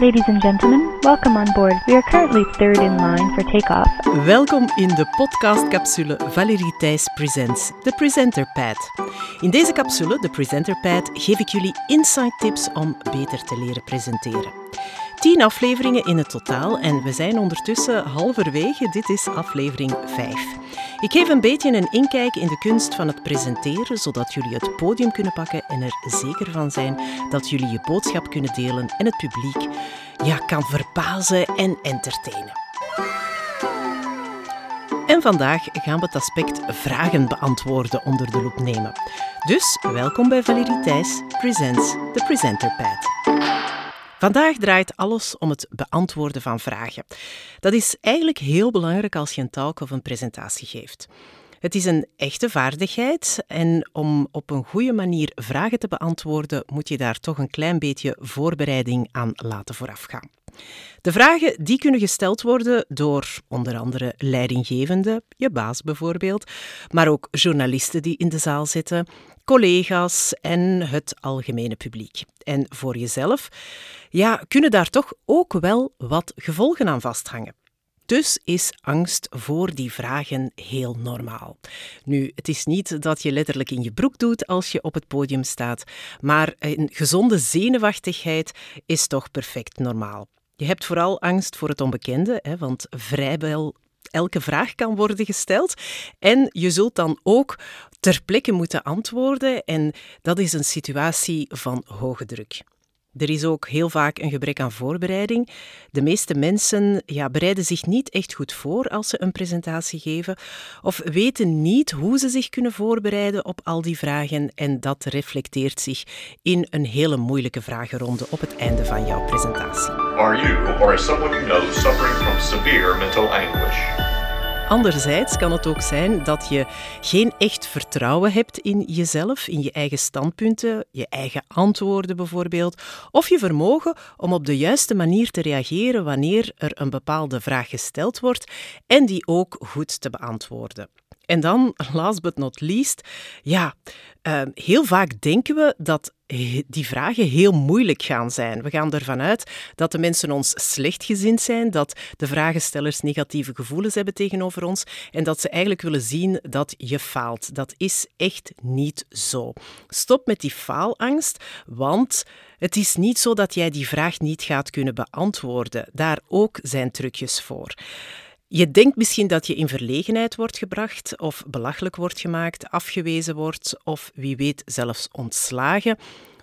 Ladies and gentlemen, welcome on board. We are currently third in line for takeoff. Welkom in de podcastcapsule Valerie Thijs Presents, de Presenter Pad. In deze capsule, de Presenter Pad, geef ik jullie insight tips om beter te leren presenteren. Tien afleveringen in het totaal en we zijn ondertussen halverwege. Dit is aflevering 5. Ik geef een beetje een inkijk in de kunst van het presenteren, zodat jullie het podium kunnen pakken en er zeker van zijn dat jullie je boodschap kunnen delen en het publiek ja, kan verbazen en entertainen. En vandaag gaan we het aspect vragen beantwoorden onder de loep nemen. Dus welkom bij Valerie Thijs Presents The Presenter Pad. Vandaag draait alles om het beantwoorden van vragen. Dat is eigenlijk heel belangrijk als je een talk of een presentatie geeft. Het is een echte vaardigheid en om op een goede manier vragen te beantwoorden, moet je daar toch een klein beetje voorbereiding aan laten voorafgaan. De vragen die kunnen gesteld worden door onder andere leidinggevende, je baas bijvoorbeeld, maar ook journalisten die in de zaal zitten, collega's en het algemene publiek. En voor jezelf ja, kunnen daar toch ook wel wat gevolgen aan vasthangen. Dus is angst voor die vragen heel normaal. Nu, het is niet dat je letterlijk in je broek doet als je op het podium staat, maar een gezonde zenuwachtigheid is toch perfect normaal. Je hebt vooral angst voor het onbekende, hè, want vrijwel elke vraag kan worden gesteld. En je zult dan ook ter plekke moeten antwoorden. En dat is een situatie van hoge druk. Er is ook heel vaak een gebrek aan voorbereiding. De meeste mensen ja, bereiden zich niet echt goed voor als ze een presentatie geven of weten niet hoe ze zich kunnen voorbereiden op al die vragen en dat reflecteert zich in een hele moeilijke vragenronde op het einde van jouw presentatie. Are you or someone you know suffering from severe mental anguish? Anderzijds kan het ook zijn dat je geen echt vertrouwen hebt in jezelf, in je eigen standpunten, je eigen antwoorden bijvoorbeeld, of je vermogen om op de juiste manier te reageren wanneer er een bepaalde vraag gesteld wordt en die ook goed te beantwoorden. En dan, last but not least, ja, uh, heel vaak denken we dat die vragen heel moeilijk gaan zijn. We gaan ervan uit dat de mensen ons slechtgezind zijn, dat de vragenstellers negatieve gevoelens hebben tegenover ons en dat ze eigenlijk willen zien dat je faalt. Dat is echt niet zo. Stop met die faalangst, want het is niet zo dat jij die vraag niet gaat kunnen beantwoorden. Daar ook zijn trucjes voor. Je denkt misschien dat je in verlegenheid wordt gebracht of belachelijk wordt gemaakt, afgewezen wordt of wie weet zelfs ontslagen.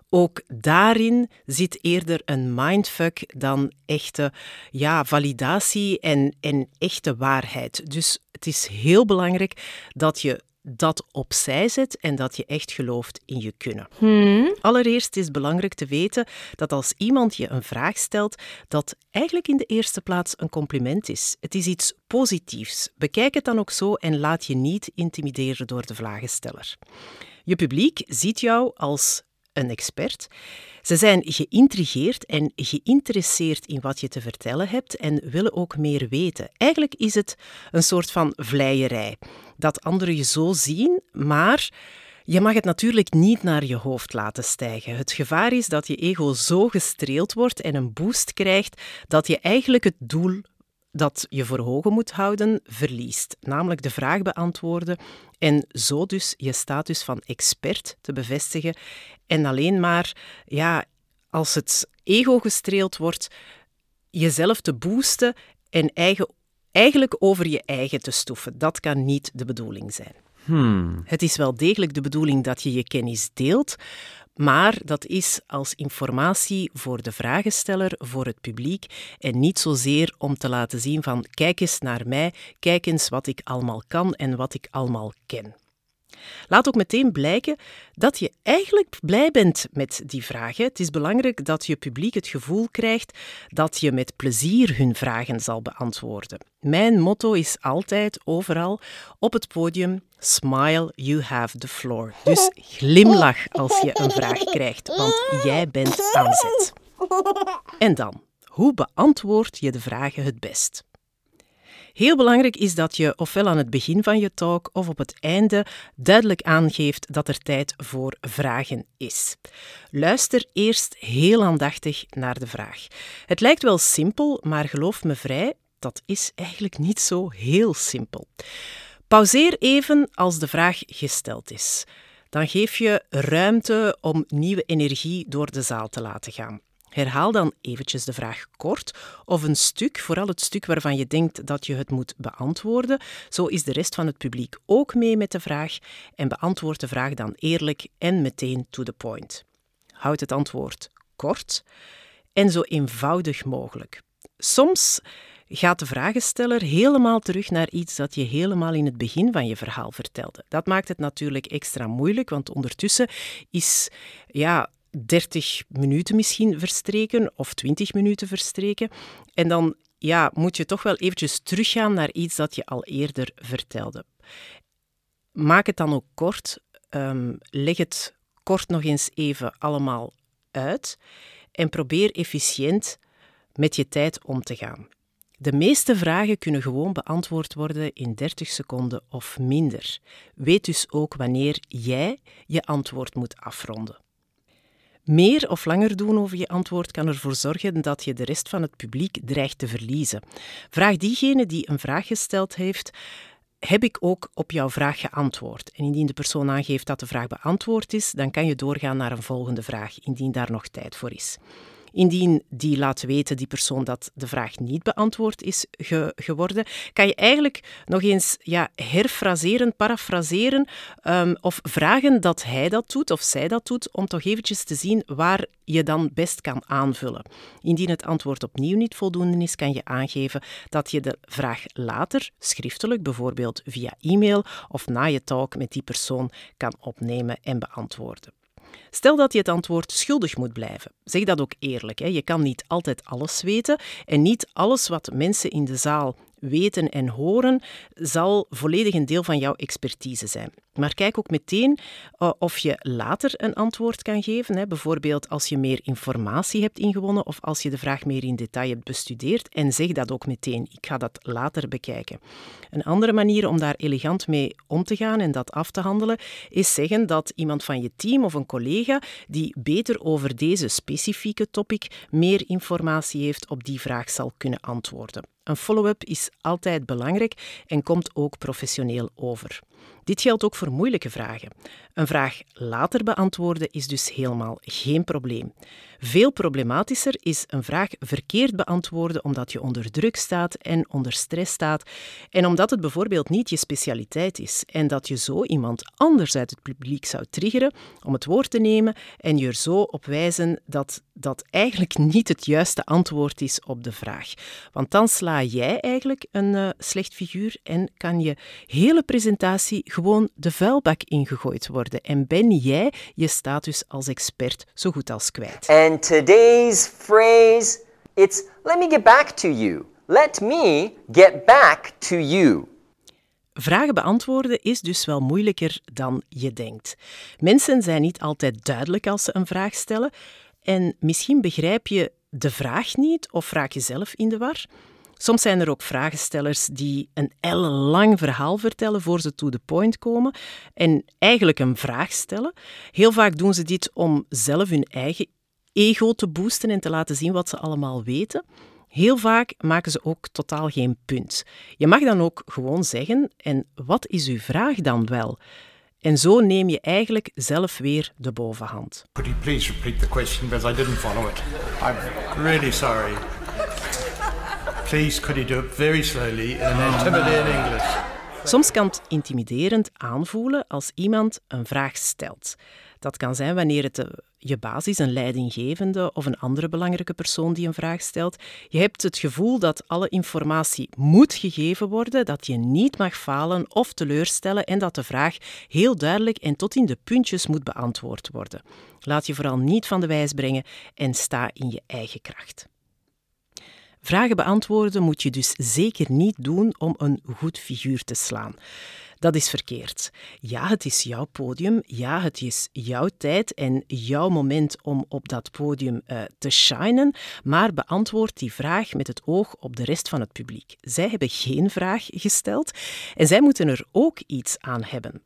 Ook daarin zit eerder een mindfuck dan echte ja, validatie en, en echte waarheid. Dus het is heel belangrijk dat je dat opzij zet en dat je echt gelooft in je kunnen. Hmm? Allereerst is het belangrijk te weten dat als iemand je een vraag stelt, dat eigenlijk in de eerste plaats een compliment is. Het is iets positiefs. Bekijk het dan ook zo en laat je niet intimideren door de vragensteller. Je publiek ziet jou als een expert. Ze zijn geïntrigeerd en geïnteresseerd in wat je te vertellen hebt en willen ook meer weten. Eigenlijk is het een soort van vleierij. Dat anderen je zo zien, maar je mag het natuurlijk niet naar je hoofd laten stijgen. Het gevaar is dat je ego zo gestreeld wordt en een boost krijgt dat je eigenlijk het doel dat je voor ogen moet houden, verliest. Namelijk de vraag beantwoorden en zo dus je status van expert te bevestigen. En alleen maar, ja, als het ego gestreeld wordt, jezelf te boosten en eigen, eigenlijk over je eigen te stoeven. Dat kan niet de bedoeling zijn. Hmm. Het is wel degelijk de bedoeling dat je je kennis deelt, maar dat is als informatie voor de vragensteller, voor het publiek en niet zozeer om te laten zien van kijk eens naar mij, kijk eens wat ik allemaal kan en wat ik allemaal ken. Laat ook meteen blijken dat je eigenlijk blij bent met die vragen. Het is belangrijk dat je publiek het gevoel krijgt dat je met plezier hun vragen zal beantwoorden. Mijn motto is altijd overal op het podium: Smile, you have the floor. Dus glimlach als je een vraag krijgt, want jij bent aan zet. En dan, hoe beantwoord je de vragen het best? Heel belangrijk is dat je ofwel aan het begin van je talk of op het einde duidelijk aangeeft dat er tijd voor vragen is. Luister eerst heel aandachtig naar de vraag. Het lijkt wel simpel, maar geloof me vrij, dat is eigenlijk niet zo heel simpel. Pauzeer even als de vraag gesteld is. Dan geef je ruimte om nieuwe energie door de zaal te laten gaan. Herhaal dan eventjes de vraag kort of een stuk, vooral het stuk waarvan je denkt dat je het moet beantwoorden. Zo is de rest van het publiek ook mee met de vraag en beantwoord de vraag dan eerlijk en meteen to the point. Houd het antwoord kort en zo eenvoudig mogelijk. Soms gaat de vragensteller helemaal terug naar iets dat je helemaal in het begin van je verhaal vertelde. Dat maakt het natuurlijk extra moeilijk, want ondertussen is ja, 30 minuten misschien verstreken of 20 minuten verstreken. En dan ja, moet je toch wel eventjes teruggaan naar iets dat je al eerder vertelde. Maak het dan ook kort. Um, leg het kort nog eens even allemaal uit en probeer efficiënt met je tijd om te gaan. De meeste vragen kunnen gewoon beantwoord worden in 30 seconden of minder. Weet dus ook wanneer jij je antwoord moet afronden. Meer of langer doen over je antwoord kan ervoor zorgen dat je de rest van het publiek dreigt te verliezen. Vraag diegene die een vraag gesteld heeft: heb ik ook op jouw vraag geantwoord? En indien de persoon aangeeft dat de vraag beantwoord is, dan kan je doorgaan naar een volgende vraag, indien daar nog tijd voor is. Indien die laat weten, die persoon, dat de vraag niet beantwoord is geworden, kan je eigenlijk nog eens ja, herfraseren, parafraseren um, of vragen dat hij dat doet of zij dat doet, om toch eventjes te zien waar je dan best kan aanvullen. Indien het antwoord opnieuw niet voldoende is, kan je aangeven dat je de vraag later, schriftelijk, bijvoorbeeld via e-mail of na je talk met die persoon, kan opnemen en beantwoorden. Stel dat je het antwoord schuldig moet blijven. Zeg dat ook eerlijk. Hè. Je kan niet altijd alles weten en niet alles wat mensen in de zaal weten en horen zal volledig een deel van jouw expertise zijn. Maar kijk ook meteen uh, of je later een antwoord kan geven. Bijvoorbeeld als je meer informatie hebt ingewonnen of als je de vraag meer in detail hebt bestudeerd. En zeg dat ook meteen. Ik ga dat later bekijken. Een andere manier om daar elegant mee om te gaan en dat af te handelen, is zeggen dat iemand van je team of een collega die beter over deze specifieke topic meer informatie heeft op die vraag zal kunnen antwoorden. Een follow-up is altijd belangrijk en komt ook professioneel over. Dit geldt ook voor moeilijke vragen. Een vraag later beantwoorden is dus helemaal geen probleem. Veel problematischer is een vraag verkeerd beantwoorden omdat je onder druk staat en onder stress staat en omdat het bijvoorbeeld niet je specialiteit is en dat je zo iemand anders uit het publiek zou triggeren om het woord te nemen en je er zo op wijzen dat dat eigenlijk niet het juiste antwoord is op de vraag. Want dan sla jij eigenlijk een uh, slecht figuur en kan je hele presentatie gewoon de vuilbak ingegooid worden en ben jij je status als expert zo goed als kwijt. And today's phrase, it's let me get back to you. Let me get back to you. Vragen beantwoorden is dus wel moeilijker dan je denkt. Mensen zijn niet altijd duidelijk als ze een vraag stellen. En misschien begrijp je de vraag niet of raak je zelf in de war. Soms zijn er ook vragenstellers die een ellenlang verhaal vertellen voor ze to the point komen en eigenlijk een vraag stellen. Heel vaak doen ze dit om zelf hun eigen ego te boosten en te laten zien wat ze allemaal weten. Heel vaak maken ze ook totaal geen punt. Je mag dan ook gewoon zeggen: en wat is uw vraag dan wel? En zo neem je eigenlijk zelf weer de bovenhand. Could please repeat the question because I didn't follow it? I'm really sorry. Could it very slowly English? Soms kan het intimiderend aanvoelen als iemand een vraag stelt. Dat kan zijn wanneer het je baas is, een leidinggevende of een andere belangrijke persoon die een vraag stelt. Je hebt het gevoel dat alle informatie moet gegeven worden, dat je niet mag falen of teleurstellen en dat de vraag heel duidelijk en tot in de puntjes moet beantwoord worden. Laat je vooral niet van de wijs brengen en sta in je eigen kracht. Vragen beantwoorden moet je dus zeker niet doen om een goed figuur te slaan. Dat is verkeerd. Ja, het is jouw podium. Ja, het is jouw tijd en jouw moment om op dat podium uh, te shinen. Maar beantwoord die vraag met het oog op de rest van het publiek. Zij hebben geen vraag gesteld en zij moeten er ook iets aan hebben.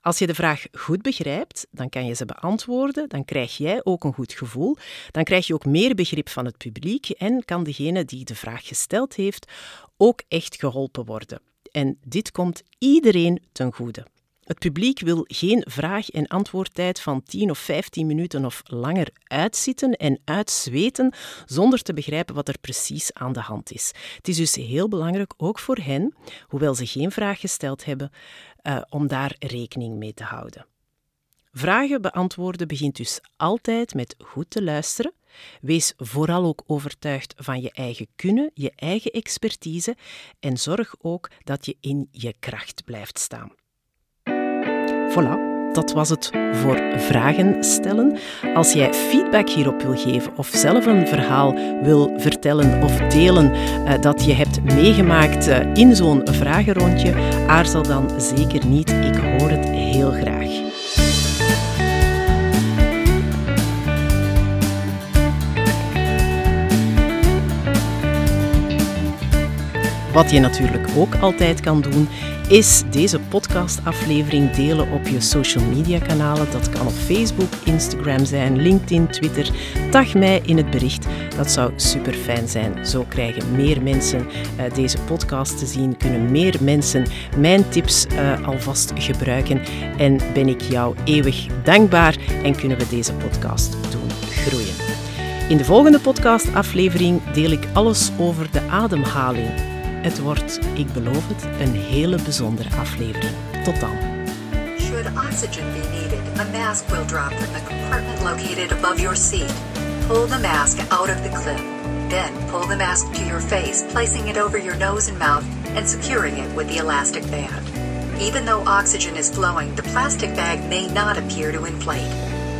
Als je de vraag goed begrijpt, dan kan je ze beantwoorden, dan krijg jij ook een goed gevoel, dan krijg je ook meer begrip van het publiek en kan degene die de vraag gesteld heeft ook echt geholpen worden. En dit komt iedereen ten goede. Het publiek wil geen vraag- en antwoordtijd van 10 of 15 minuten of langer uitzitten en uitzweten zonder te begrijpen wat er precies aan de hand is. Het is dus heel belangrijk, ook voor hen, hoewel ze geen vraag gesteld hebben, uh, om daar rekening mee te houden. Vragen beantwoorden begint dus altijd met goed te luisteren. Wees vooral ook overtuigd van je eigen kunnen, je eigen expertise en zorg ook dat je in je kracht blijft staan. Voilà, dat was het voor vragen stellen. Als jij feedback hierop wil geven of zelf een verhaal wil vertellen of delen uh, dat je hebt meegemaakt uh, in zo'n vragenrondje, aarzel dan zeker niet. Ik hoor het heel graag. Wat je natuurlijk ook altijd kan doen, is deze podcastaflevering delen op je social media kanalen. Dat kan op Facebook, Instagram zijn, LinkedIn, Twitter. Tag mij in het bericht. Dat zou super fijn zijn. Zo krijgen meer mensen uh, deze podcast te zien, kunnen meer mensen mijn tips uh, alvast gebruiken en ben ik jou eeuwig dankbaar en kunnen we deze podcast doen groeien. In de volgende podcastaflevering deel ik alles over de ademhaling Het wordt, ik beloof het, een hele bijzondere aflevering. Tot dan. Should oxygen be needed, a mask will drop from the compartment located above your seat. Pull the mask out of the clip. Then pull the mask to your face, placing it over your nose and mouth and securing it with the elastic band. Even though oxygen is flowing, the plastic bag may not appear to inflate.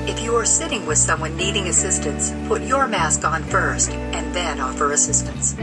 If you are sitting with someone needing assistance, put your mask on first and then offer assistance.